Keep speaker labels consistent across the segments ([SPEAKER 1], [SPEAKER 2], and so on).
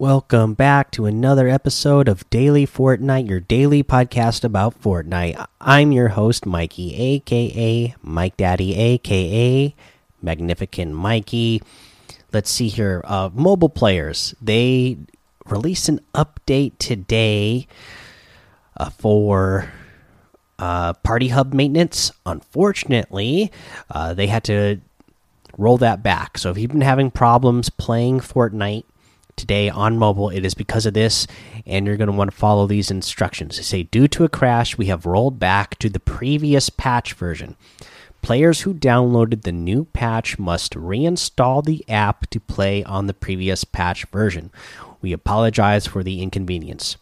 [SPEAKER 1] Welcome back to another episode of Daily Fortnite, your daily podcast about Fortnite. I'm your host, Mikey, aka Mike Daddy, aka Magnificent Mikey. Let's see here. Uh, mobile players, they released an update today uh, for uh, Party Hub maintenance. Unfortunately, uh, they had to roll that back. So if you've been having problems playing Fortnite, today on mobile. It is because of this, and you're going to want to follow these instructions. They say, due to a crash, we have rolled back to the previous patch version. Players who downloaded the new patch must reinstall the app to play on the previous patch version. We apologize for the inconvenience.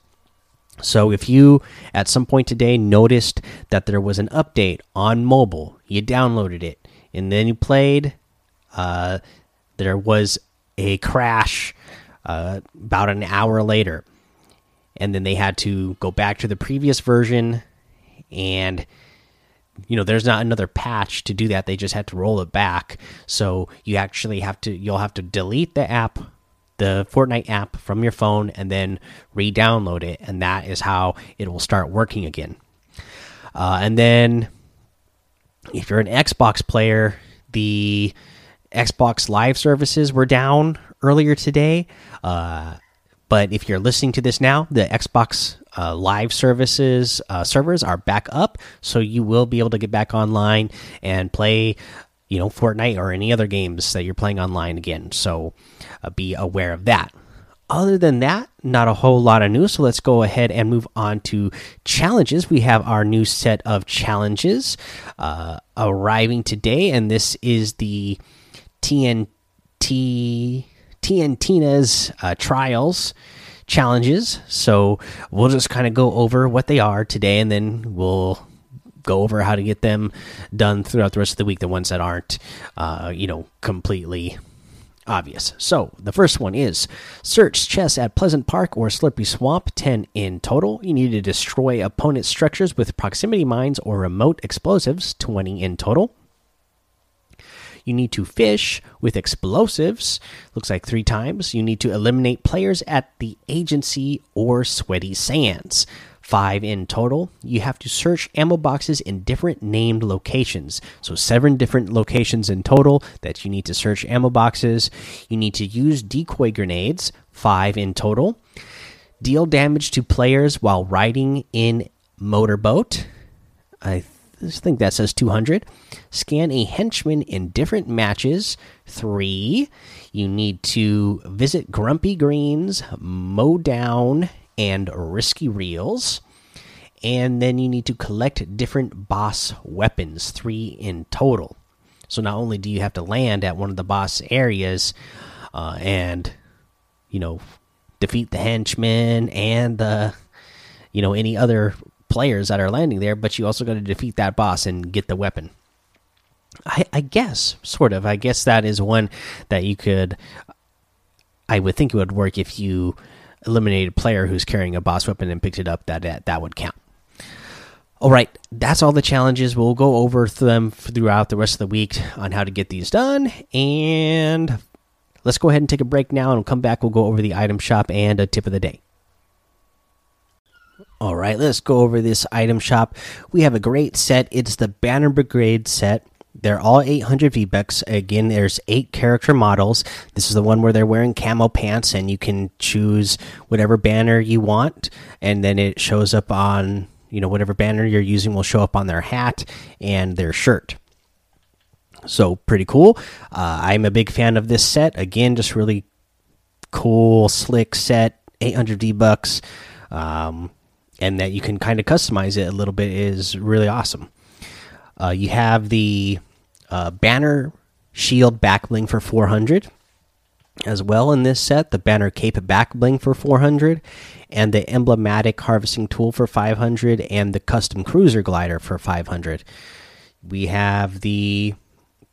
[SPEAKER 1] So, if you at some point today noticed that there was an update on mobile, you downloaded it, and then you played, uh, there was a crash uh, about an hour later. And then they had to go back to the previous version. And, you know, there's not another patch to do that. They just had to roll it back. So you actually have to, you'll have to delete the app, the Fortnite app from your phone, and then re download it. And that is how it will start working again. Uh, and then if you're an Xbox player, the Xbox Live services were down earlier today. Uh, but if you're listening to this now, the Xbox uh, Live services uh, servers are back up, so you will be able to get back online and play, you know, Fortnite or any other games that you're playing online again. So uh, be aware of that. Other than that, not a whole lot of news. So let's go ahead and move on to challenges. We have our new set of challenges uh, arriving today, and this is the TNT TNTina's uh, trials challenges. So we'll just kind of go over what they are today, and then we'll go over how to get them done throughout the rest of the week. The ones that aren't, uh, you know, completely obvious. So the first one is search chests at Pleasant Park or Slurpy Swamp, 10 in total. You need to destroy opponent structures with proximity mines or remote explosives, 20 in total. You need to fish with explosives, looks like three times. You need to eliminate players at the agency or sweaty sands. Five in total. You have to search ammo boxes in different named locations. So, seven different locations in total that you need to search ammo boxes. You need to use decoy grenades. Five in total. Deal damage to players while riding in motorboat. I I think that says 200. Scan a henchman in different matches. Three. You need to visit Grumpy Greens, mow down, and risky reels. And then you need to collect different boss weapons. Three in total. So not only do you have to land at one of the boss areas uh, and, you know, defeat the henchmen and the, you know, any other players that are landing there, but you also got to defeat that boss and get the weapon. I, I guess, sort of. I guess that is one that you could. I would think it would work if you eliminated a player who's carrying a boss weapon and picked it up. That that, that would count. All right, that's all the challenges. We'll go over them throughout the rest of the week on how to get these done. And let's go ahead and take a break now, and we'll come back. We'll go over the item shop and a tip of the day. All right, let's go over this item shop. We have a great set. It's the Banner Brigade set. They're all 800 V bucks. Again, there's eight character models. This is the one where they're wearing camo pants, and you can choose whatever banner you want, and then it shows up on you know whatever banner you're using will show up on their hat and their shirt. So pretty cool. Uh, I'm a big fan of this set. Again, just really cool, slick set. 800 V bucks. Um, and that you can kind of customize it a little bit is really awesome. Uh, you have the uh, banner shield back bling for 400 as well in this set, the banner cape back bling for 400, and the emblematic harvesting tool for 500, and the custom cruiser glider for 500. We have the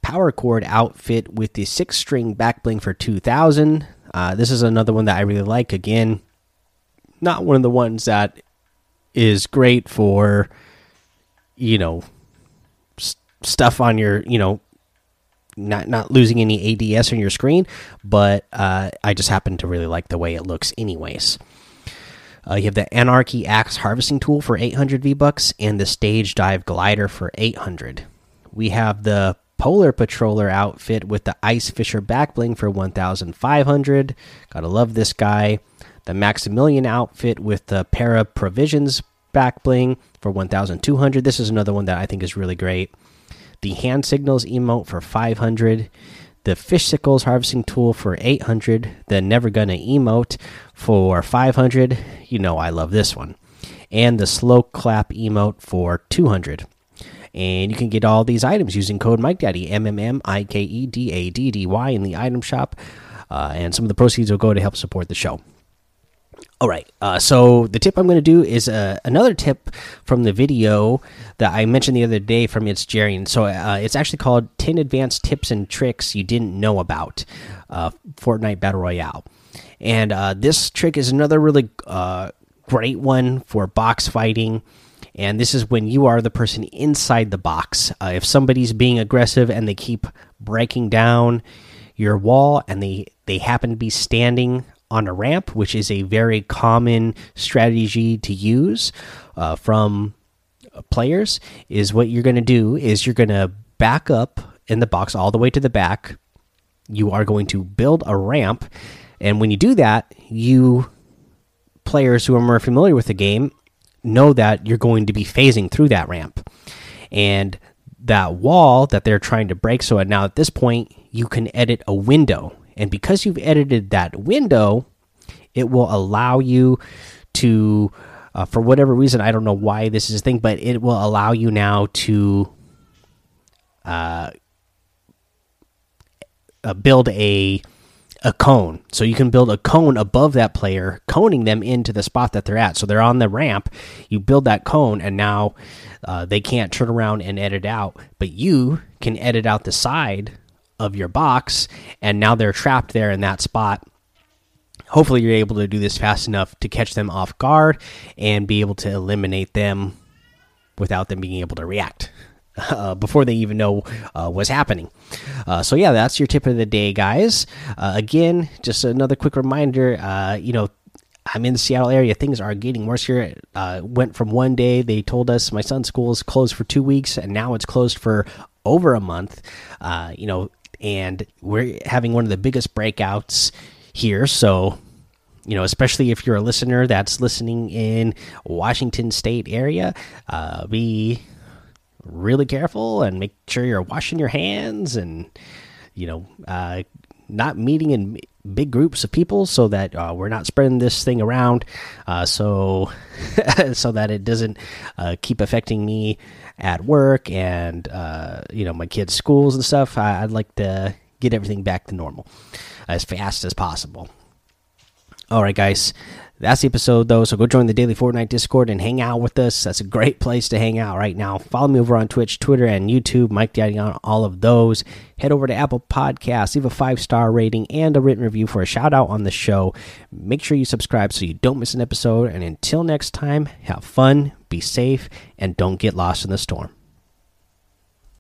[SPEAKER 1] power chord outfit with the six string back bling for 2000. Uh, this is another one that I really like. Again, not one of the ones that is great for you know stuff on your you know not not losing any ADS on your screen, but uh, I just happen to really like the way it looks, anyways. Uh, you have the Anarchy Axe harvesting tool for 800 V bucks and the Stage Dive glider for 800. We have the Polar Patroller outfit with the Ice Fisher back bling for 1,500. Gotta love this guy. The Maximilian outfit with the Para Provisions back bling for 1,200. This is another one that I think is really great. The Hand Signals emote for 500. The Fish Sickles harvesting tool for 800. The Never Gonna emote for 500. You know I love this one. And the Slow Clap emote for 200. And you can get all these items using code MikeDaddy, M M M I K E D A D D Y, in the item shop. Uh, and some of the proceeds will go to help support the show. All right. Uh, so the tip I'm going to do is uh, another tip from the video that I mentioned the other day from It's Jerry. And so uh, it's actually called 10 Advanced Tips and Tricks You Didn't Know About uh, Fortnite Battle Royale. And uh, this trick is another really uh, great one for box fighting. And this is when you are the person inside the box. if somebody's being aggressive and they keep breaking down your wall and they, they happen to be standing on a ramp, which is a very common strategy to use uh, from players, is what you're going to do is you're going to back up in the box all the way to the back. You are going to build a ramp, and when you do that, you players who are more familiar with the game know that you're going to be phasing through that ramp, and that wall that they're trying to break. So now at this point, you can edit a window and because you've edited that window, it will allow you to, uh, for whatever reason, I don't know why this is a thing, but it will allow you now to uh, uh, build a a cone. So you can build a cone above that player, coning them into the spot that they're at. So they're on the ramp. You build that cone, and now uh, they can't turn around and edit out. But you can edit out the side of your box, and now they're trapped there in that spot. Hopefully, you're able to do this fast enough to catch them off guard and be able to eliminate them without them being able to react. Uh, before they even know uh, what's happening. Uh, so yeah, that's your tip of the day, guys. Uh, again, just another quick reminder. Uh, you know, I'm in the Seattle area. Things are getting worse here. Uh, went from one day they told us my son's school is closed for two weeks, and now it's closed for over a month. you know, and we're having one of the biggest breakouts here. So, you know, especially if you're a listener that's listening in Washington State area, uh, be really careful and make sure you're washing your hands and you know uh, not meeting in big groups of people so that uh, we're not spreading this thing around uh, so so that it doesn't uh, keep affecting me at work and uh, you know my kids' schools and stuff. I, would like to get everything back to normal as fast as possible. All right, guys. That's the episode, though. So go join the Daily Fortnite Discord and hang out with us. That's a great place to hang out right now. Follow me over on Twitch, Twitter, and YouTube. Mike Daddy on all of those. Head over to Apple Podcasts, leave a five star rating and a written review for a shout out on the show. Make sure you subscribe so you don't miss an episode. And until next time, have fun, be safe, and don't get lost in the storm.